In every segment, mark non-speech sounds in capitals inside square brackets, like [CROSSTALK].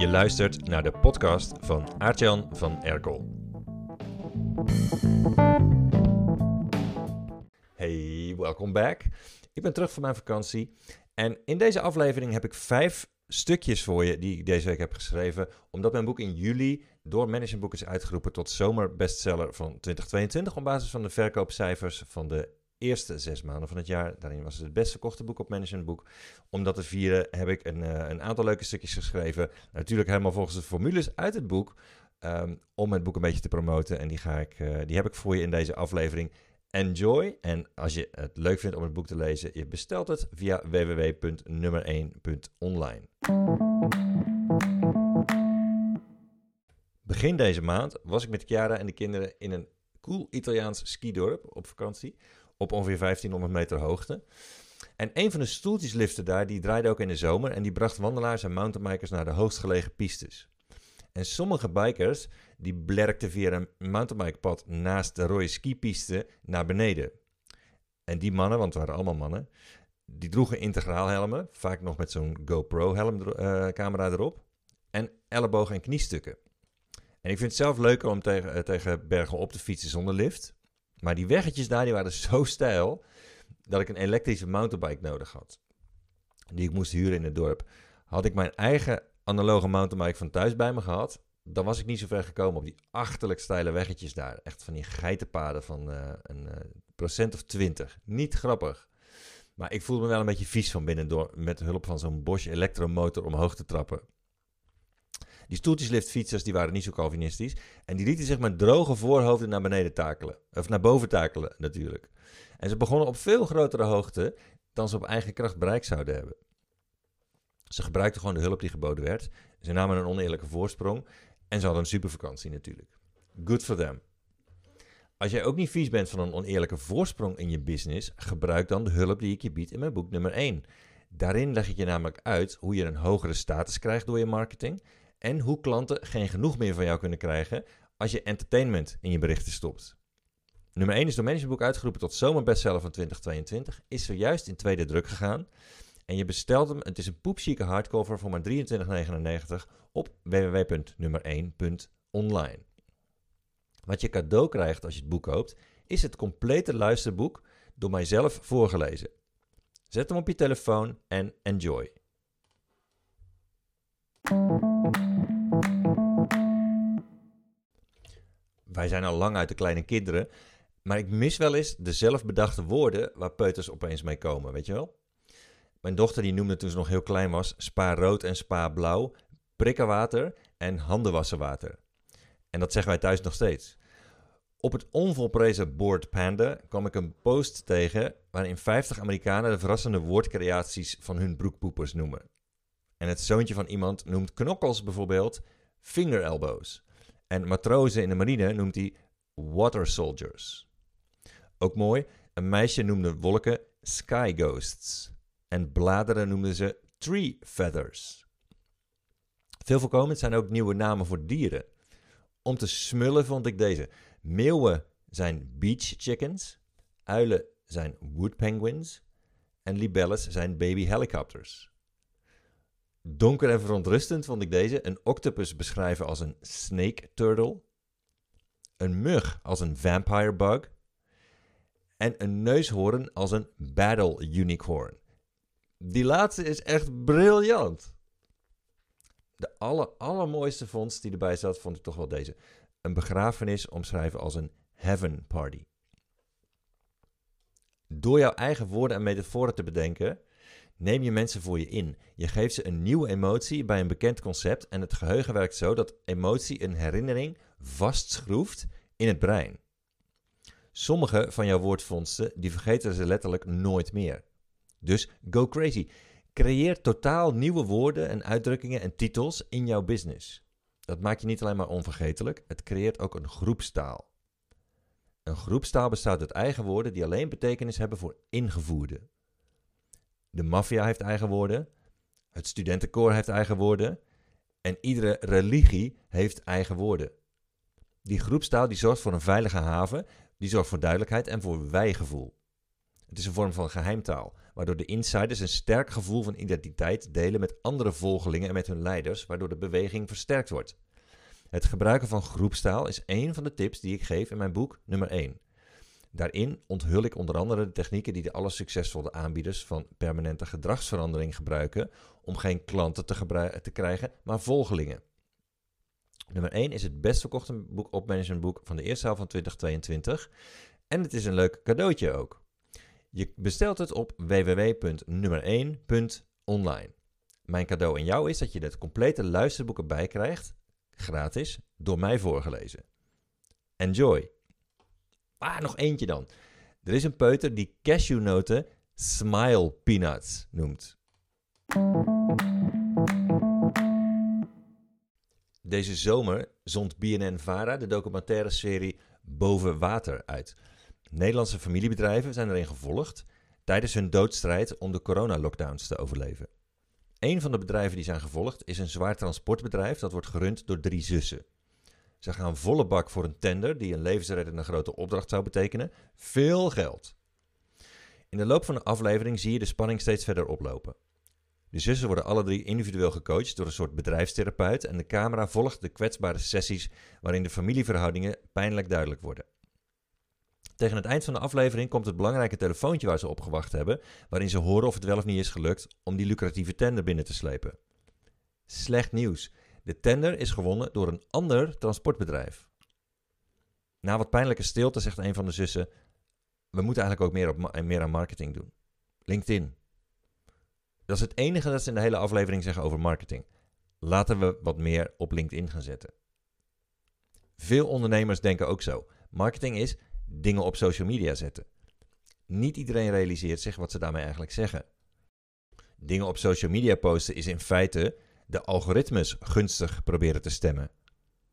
Je luistert naar de podcast van Aartjan van Erkel. Hey, welcome back. Ik ben terug van mijn vakantie en in deze aflevering heb ik vijf stukjes voor je die ik deze week heb geschreven, omdat mijn boek in juli door Management is uitgeroepen tot zomerbestseller van 2022 op basis van de verkoopcijfers van de eerste zes maanden van het jaar. Daarin was het het best verkochte boek op Managementboek. Om dat te vieren heb ik een, uh, een aantal leuke stukjes geschreven. Natuurlijk helemaal volgens de formules uit het boek. Um, om het boek een beetje te promoten. En die, ga ik, uh, die heb ik voor je in deze aflevering. Enjoy. En als je het leuk vindt om het boek te lezen, je bestelt het via www.nummer1.online. Begin deze maand was ik met Chiara en de kinderen in een cool Italiaans skidorp op vakantie op ongeveer 1500 meter hoogte. En een van de stoeltjesliften daar, die draaide ook in de zomer en die bracht wandelaars en mountainbikers naar de hoogstgelegen pistes. En sommige bikers die blerkten via een mountainbikepad naast de rode skipiste naar beneden. En die mannen, want het waren allemaal mannen, die droegen integraal helmen, vaak nog met zo'n GoPro helm uh, camera erop, en ellebogen en kniestukken. En ik vind het zelf leuker om tegen, uh, tegen bergen op te fietsen zonder lift. Maar die weggetjes daar die waren [LAUGHS] zo steil dat ik een elektrische mountainbike nodig had. Die ik moest huren in het dorp. Had ik mijn eigen analoge mountainbike van thuis bij me gehad, dan was ik niet zo ver gekomen op die achterlijk steile weggetjes daar. Echt van die geitenpaden van uh, een uh, procent of twintig. Niet grappig. Maar ik voelde me wel een beetje vies van binnen door met hulp van zo'n Bosch elektromotor omhoog te trappen. Die stoeltjesliftfietsers die waren niet zo Calvinistisch. En die lieten zich met droge voorhoofden naar beneden takelen. Of naar boven takelen natuurlijk. En ze begonnen op veel grotere hoogte dan ze op eigen kracht bereikt zouden hebben. Ze gebruikten gewoon de hulp die geboden werd. Ze namen een oneerlijke voorsprong. En ze hadden een supervakantie natuurlijk. Good for them. Als jij ook niet vies bent van een oneerlijke voorsprong in je business, gebruik dan de hulp die ik je bied in mijn boek nummer 1. Daarin leg ik je namelijk uit hoe je een hogere status krijgt door je marketing en hoe klanten geen genoeg meer van jou kunnen krijgen als je entertainment in je berichten stopt. Nummer 1 is door Managementboek uitgeroepen tot zomerbestseller van 2022. Is zojuist in tweede druk gegaan. En je bestelt hem, het is een poepchique hardcover voor maar 23,99 op www.nummer1.online. Wat je cadeau krijgt als je het boek koopt, is het complete luisterboek door mijzelf voorgelezen. Zet hem op je telefoon en enjoy. Wij zijn al lang uit de kleine kinderen, maar ik mis wel eens de zelfbedachte woorden waar peuters opeens mee komen, weet je wel? Mijn dochter die noemde toen ze nog heel klein was spa rood en spa blauw, prikkenwater en handenwassenwater. En dat zeggen wij thuis nog steeds. Op het onvolprezen Board Panda kwam ik een post tegen waarin 50 Amerikanen de verrassende woordcreaties van hun broekpoepers noemen. En het zoontje van iemand noemt knokkels bijvoorbeeld finger elbows. En matrozen in de marine noemt hij water soldiers. Ook mooi, een meisje noemde wolken sky ghosts. En bladeren noemden ze tree feathers. Veel voorkomend zijn ook nieuwe namen voor dieren. Om te smullen vond ik deze. Meeuwen zijn beach chickens. Uilen zijn wood penguins. En libelles zijn baby helicopters. Donker en verontrustend vond ik deze. Een octopus beschrijven als een snake turtle. Een mug als een vampire bug. En een neushoorn als een battle unicorn. Die laatste is echt briljant. De aller, allermooiste vondst die erbij zat, vond ik toch wel deze. Een begrafenis omschrijven als een heaven party. Door jouw eigen woorden en metaforen te bedenken, neem je mensen voor je in. Je geeft ze een nieuwe emotie bij een bekend concept en het geheugen werkt zo dat emotie een herinnering vastschroeft in het brein. Sommige van jouw woordvondsten die vergeten ze letterlijk nooit meer. Dus go crazy. Creëer totaal nieuwe woorden en uitdrukkingen en titels in jouw business. Dat maakt je niet alleen maar onvergetelijk, het creëert ook een groepstaal. Een groepstaal bestaat uit eigen woorden die alleen betekenis hebben voor ingevoerde. De maffia heeft eigen woorden. Het studentenkoor heeft eigen woorden. En iedere religie heeft eigen woorden. Die groepstaal die zorgt voor een veilige haven, die zorgt voor duidelijkheid en voor wijgevoel. Het is een vorm van geheimtaal, waardoor de insiders een sterk gevoel van identiteit delen met andere volgelingen en met hun leiders, waardoor de beweging versterkt wordt. Het gebruiken van groepstaal is één van de tips die ik geef in mijn boek nummer 1. Daarin onthul ik onder andere de technieken die de allersuccesvolle aanbieders van permanente gedragsverandering gebruiken om geen klanten te, te krijgen, maar volgelingen. Nummer 1 is het best verkochte boek op managementboek van de eerste helft van 2022. En het is een leuk cadeautje ook. Je bestelt het op www.nummer1.online. Mijn cadeau aan jou is dat je het complete luisterboek erbij krijgt, gratis, door mij voorgelezen. Enjoy! Ah, nog eentje dan. Er is een peuter die cashewnoten smile peanuts noemt. Deze zomer zond BNN-VARA de documentaire serie Boven Water uit. Nederlandse familiebedrijven zijn erin gevolgd tijdens hun doodstrijd om de coronalockdowns te overleven. Een van de bedrijven die zijn gevolgd is een zwaar transportbedrijf dat wordt gerund door drie zussen. Ze gaan volle bak voor een tender die een levensreddende grote opdracht zou betekenen. Veel geld. In de loop van de aflevering zie je de spanning steeds verder oplopen. De zussen worden alle drie individueel gecoacht door een soort bedrijfstherapeut en de camera volgt de kwetsbare sessies waarin de familieverhoudingen pijnlijk duidelijk worden. Tegen het eind van de aflevering komt het belangrijke telefoontje waar ze op gewacht hebben, waarin ze horen of het wel of niet is gelukt om die lucratieve tender binnen te slepen. Slecht nieuws. De tender is gewonnen door een ander transportbedrijf. Na wat pijnlijke stilte zegt een van de zussen: We moeten eigenlijk ook meer, op, meer aan marketing doen. LinkedIn. Dat is het enige dat ze in de hele aflevering zeggen over marketing. Laten we wat meer op LinkedIn gaan zetten. Veel ondernemers denken ook zo. Marketing is dingen op social media zetten. Niet iedereen realiseert zich wat ze daarmee eigenlijk zeggen. Dingen op social media posten is in feite de algoritmes gunstig proberen te stemmen.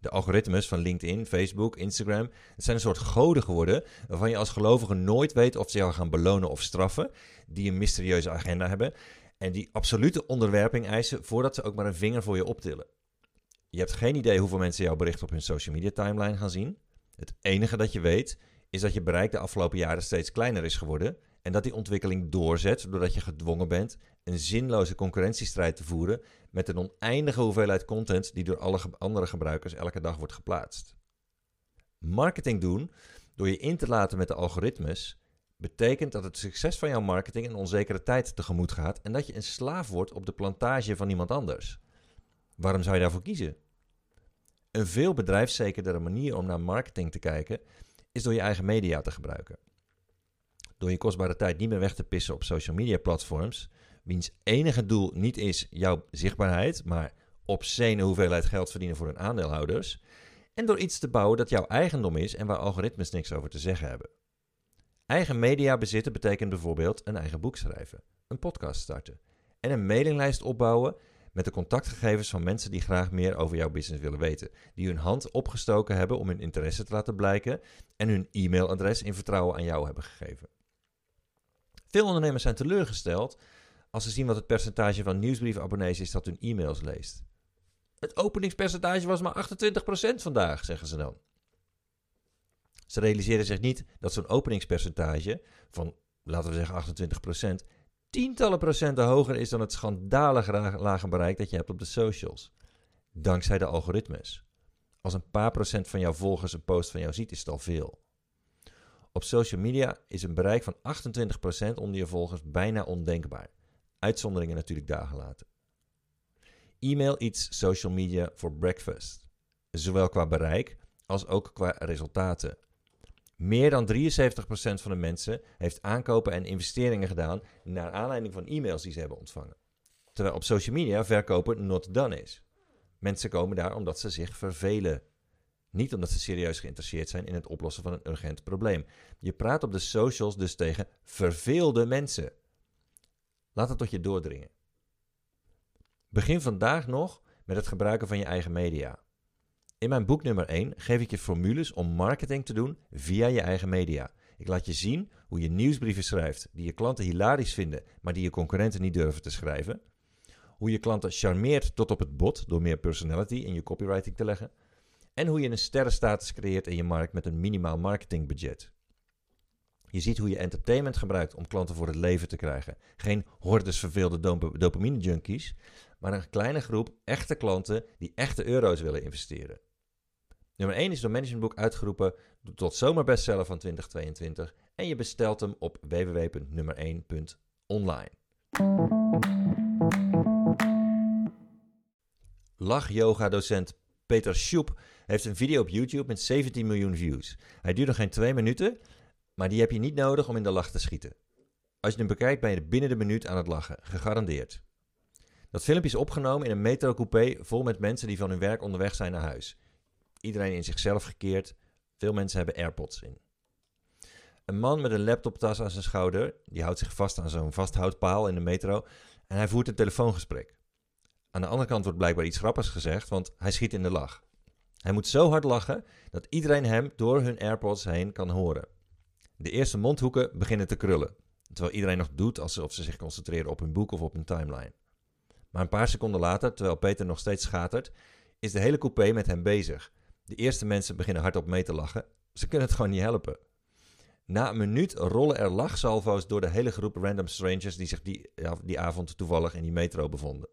De algoritmes van LinkedIn, Facebook, Instagram, het zijn een soort goden geworden waarvan je als gelovige nooit weet of ze jou gaan belonen of straffen, die een mysterieuze agenda hebben en die absolute onderwerping eisen voordat ze ook maar een vinger voor je optillen. Je hebt geen idee hoeveel mensen jouw bericht op hun social media timeline gaan zien. Het enige dat je weet is dat je bereik de afgelopen jaren steeds kleiner is geworden en dat die ontwikkeling doorzet doordat je gedwongen bent een zinloze concurrentiestrijd te voeren met een oneindige hoeveelheid content die door alle andere gebruikers elke dag wordt geplaatst. Marketing doen door je in te laten met de algoritmes betekent dat het succes van jouw marketing een onzekere tijd tegemoet gaat en dat je een slaaf wordt op de plantage van iemand anders. Waarom zou je daarvoor kiezen? Een veel bedrijfszekerdere manier om naar marketing te kijken is door je eigen media te gebruiken. Door je kostbare tijd niet meer weg te pissen op social media platforms, wiens enige doel niet is jouw zichtbaarheid, maar obscene hoeveelheid geld verdienen voor hun aandeelhouders. En door iets te bouwen dat jouw eigendom is en waar algoritmes niks over te zeggen hebben. Eigen media bezitten betekent bijvoorbeeld een eigen boek schrijven, een podcast starten en een mailinglijst opbouwen met de contactgegevens van mensen die graag meer over jouw business willen weten, die hun hand opgestoken hebben om hun interesse te laten blijken en hun e-mailadres in vertrouwen aan jou hebben gegeven. Veel ondernemers zijn teleurgesteld als ze zien wat het percentage van nieuwsbriefabonnees is dat hun e-mails leest. Het openingspercentage was maar 28% vandaag, zeggen ze dan. Ze realiseren zich niet dat zo'n openingspercentage van, laten we zeggen 28%, tientallen procenten hoger is dan het schandalig lage bereik dat je hebt op de socials. Dankzij de algoritmes. Als een paar procent van jouw volgers een post van jou ziet, is het al veel. Op social media is een bereik van 28% onder je volgers bijna ondenkbaar. Uitzonderingen natuurlijk dagen later. E-mail iets social media for breakfast. Zowel qua bereik als ook qua resultaten. Meer dan 73% van de mensen heeft aankopen en investeringen gedaan naar aanleiding van e-mails die ze hebben ontvangen. Terwijl op social media verkopen not done is. Mensen komen daar omdat ze zich vervelen. Niet omdat ze serieus geïnteresseerd zijn in het oplossen van een urgent probleem. Je praat op de socials dus tegen verveelde mensen. Laat het tot je doordringen. Begin vandaag nog met het gebruiken van je eigen media. In mijn boek nummer 1 geef ik je formules om marketing te doen via je eigen media. Ik laat je zien hoe je nieuwsbrieven schrijft die je klanten hilarisch vinden, maar die je concurrenten niet durven te schrijven. Hoe je klanten charmeert tot op het bot door meer personality in je copywriting te leggen. En hoe je een sterrenstatus creëert in je markt met een minimaal marketingbudget. Je ziet hoe je entertainment gebruikt om klanten voor het leven te krijgen. Geen hordes verveelde dop dopamine junkies, maar een kleine groep echte klanten die echte euro's willen investeren. Nummer 1 is door Managementboek uitgeroepen tot zomerbestseller van 2022 en je bestelt hem op www.nummer1.online. Lach-yoga-docent Peter Schoep heeft een video op YouTube met 17 miljoen views. Hij duurt nog geen twee minuten, maar die heb je niet nodig om in de lach te schieten. Als je hem bekijkt ben je binnen de minuut aan het lachen, gegarandeerd. Dat filmpje is opgenomen in een metrocoupé vol met mensen die van hun werk onderweg zijn naar huis. Iedereen in zichzelf gekeerd, veel mensen hebben AirPods in. Een man met een laptoptas aan zijn schouder, die houdt zich vast aan zo'n vasthoudpaal in de metro en hij voert een telefoongesprek. Aan de andere kant wordt blijkbaar iets grappigs gezegd, want hij schiet in de lach. Hij moet zo hard lachen dat iedereen hem door hun AirPods heen kan horen. De eerste mondhoeken beginnen te krullen, terwijl iedereen nog doet alsof ze zich concentreren op hun boek of op hun timeline. Maar een paar seconden later, terwijl Peter nog steeds schatert, is de hele coupé met hem bezig. De eerste mensen beginnen hardop mee te lachen. Ze kunnen het gewoon niet helpen. Na een minuut rollen er lachsalvo's door de hele groep random strangers die zich die, die avond toevallig in die metro bevonden.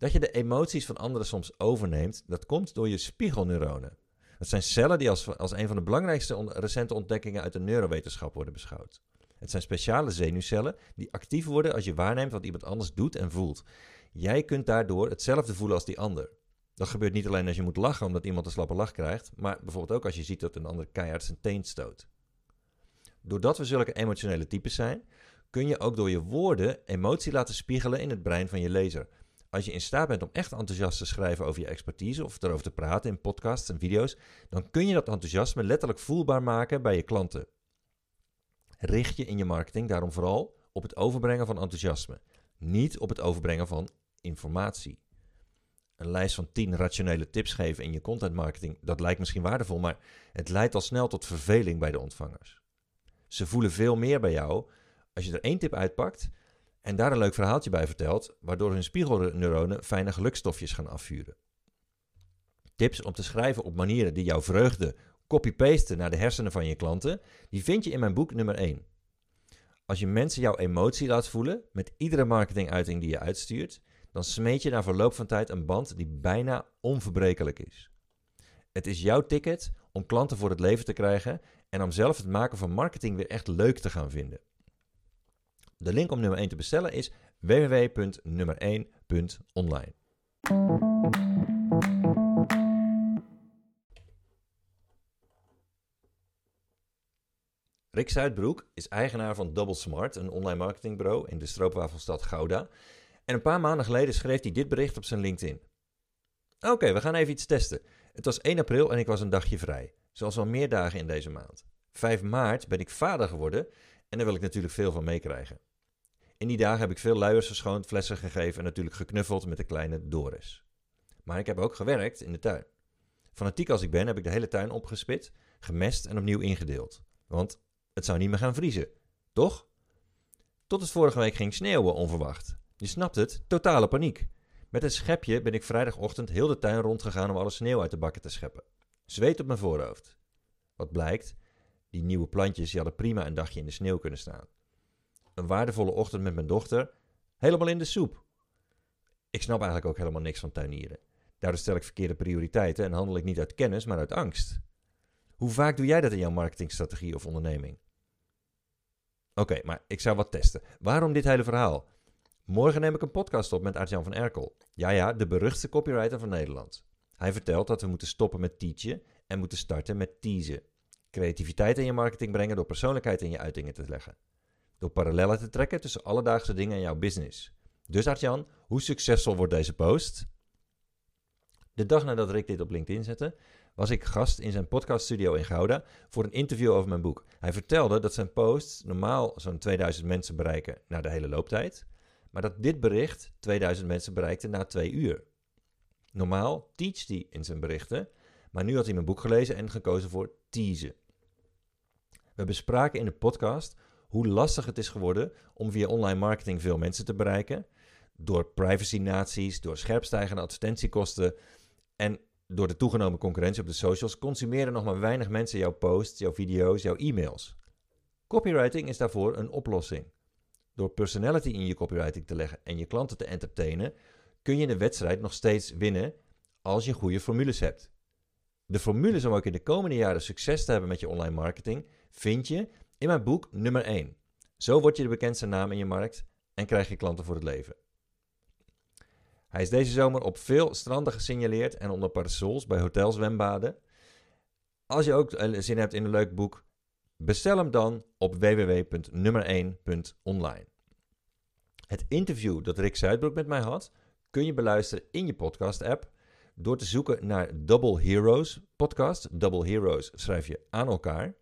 Dat je de emoties van anderen soms overneemt, dat komt door je spiegelneuronen. Dat zijn cellen die als, als een van de belangrijkste recente ontdekkingen uit de neurowetenschap worden beschouwd. Het zijn speciale zenuwcellen die actief worden als je waarneemt wat iemand anders doet en voelt. Jij kunt daardoor hetzelfde voelen als die ander. Dat gebeurt niet alleen als je moet lachen omdat iemand een slappe lach krijgt, maar bijvoorbeeld ook als je ziet dat een ander keihard zijn teen stoot. Doordat we zulke emotionele types zijn, kun je ook door je woorden emotie laten spiegelen in het brein van je lezer. Als je in staat bent om echt enthousiast te schrijven over je expertise of erover te praten in podcasts en video's, dan kun je dat enthousiasme letterlijk voelbaar maken bij je klanten. Richt je in je marketing daarom vooral op het overbrengen van enthousiasme, niet op het overbrengen van informatie. Een lijst van 10 rationele tips geven in je content marketing, dat lijkt misschien waardevol, maar het leidt al snel tot verveling bij de ontvangers. Ze voelen veel meer bij jou als je er één tip uitpakt en daar een leuk verhaaltje bij vertelt, waardoor hun spiegelneuronen fijne gelukstofjes gaan afvuren. Tips om te schrijven op manieren die jouw vreugde copy-pasten naar de hersenen van je klanten, die vind je in mijn boek nummer 1. Als je mensen jouw emotie laat voelen met iedere marketinguiting die je uitstuurt, dan smeet je na verloop van tijd een band die bijna onverbrekelijk is. Het is jouw ticket om klanten voor het leven te krijgen en om zelf het maken van marketing weer echt leuk te gaan vinden. De link om nummer 1 te bestellen is www.nummer1.online. Rick Zuidbroek is eigenaar van Double Smart, een online marketingbureau in de stroopwafelstad Gouda. En een paar maanden geleden schreef hij dit bericht op zijn LinkedIn. Oké, we gaan even iets testen. Het was 1 april en ik was een dagje vrij. Zoals al meer dagen in deze maand. 5 maart ben ik vader geworden en daar wil ik natuurlijk veel van meekrijgen. In die dagen heb ik veel luiers verschoond, flessen gegeven en natuurlijk geknuffeld met de kleine Doris. Maar ik heb ook gewerkt in de tuin. Fanatiek als ik ben, heb ik de hele tuin opgespit, gemest en opnieuw ingedeeld. Want het zou niet meer gaan vriezen, toch? Tot het vorige week ging sneeuwen onverwacht. Je snapt het, totale paniek. Met een schepje ben ik vrijdagochtend heel de tuin rondgegaan om alle sneeuw uit de bakken te scheppen. Zweet op mijn voorhoofd. Wat blijkt, die nieuwe plantjes die hadden prima een dagje in de sneeuw kunnen staan. Een waardevolle ochtend met mijn dochter, helemaal in de soep. Ik snap eigenlijk ook helemaal niks van tuinieren. Daardoor stel ik verkeerde prioriteiten en handel ik niet uit kennis, maar uit angst. Hoe vaak doe jij dat in jouw marketingstrategie of onderneming? Oké, maar ik zou wat testen. Waarom dit hele verhaal? Morgen neem ik een podcast op met Artjan van Erkel. Ja, ja, de beruchtste copywriter van Nederland. Hij vertelt dat we moeten stoppen met teachen en moeten starten met teasen. Creativiteit in je marketing brengen door persoonlijkheid in je uitingen te leggen. Door parallellen te trekken tussen alledaagse dingen en jouw business. Dus Artjan, hoe succesvol wordt deze post? De dag nadat Rick dit op LinkedIn zette, was ik gast in zijn podcaststudio in Gouda voor een interview over mijn boek. Hij vertelde dat zijn posts normaal zo'n 2000 mensen bereiken na de hele looptijd, maar dat dit bericht 2000 mensen bereikte na twee uur. Normaal teacht hij in zijn berichten, maar nu had hij mijn boek gelezen en gekozen voor teasen. We bespraken in de podcast hoe lastig het is geworden om via online marketing veel mensen te bereiken. Door privacy-naties, door scherpstijgende advertentiekosten en door de toegenomen concurrentie op de socials consumeren nog maar weinig mensen jouw posts, jouw video's, jouw e-mails. Copywriting is daarvoor een oplossing. Door personality in je copywriting te leggen en je klanten te entertainen, kun je de wedstrijd nog steeds winnen als je goede formules hebt. De formules om ook in de komende jaren succes te hebben met je online marketing vind je in mijn boek nummer 1. Zo word je de bekendste naam in je markt en krijg je klanten voor het leven. Hij is deze zomer op veel stranden gesignaleerd en onder parasols bij hotels Als je ook zin hebt in een leuk boek, bestel hem dan op www.nummer1.online. Het interview dat Rick Zuidbroek met mij had, kun je beluisteren in je podcast-app door te zoeken naar Double Heroes podcast. Double Heroes schrijf je aan elkaar.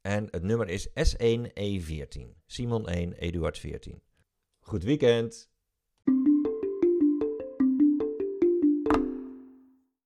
En het nummer is S1E14. Simon 1, Eduard 14. Goed weekend!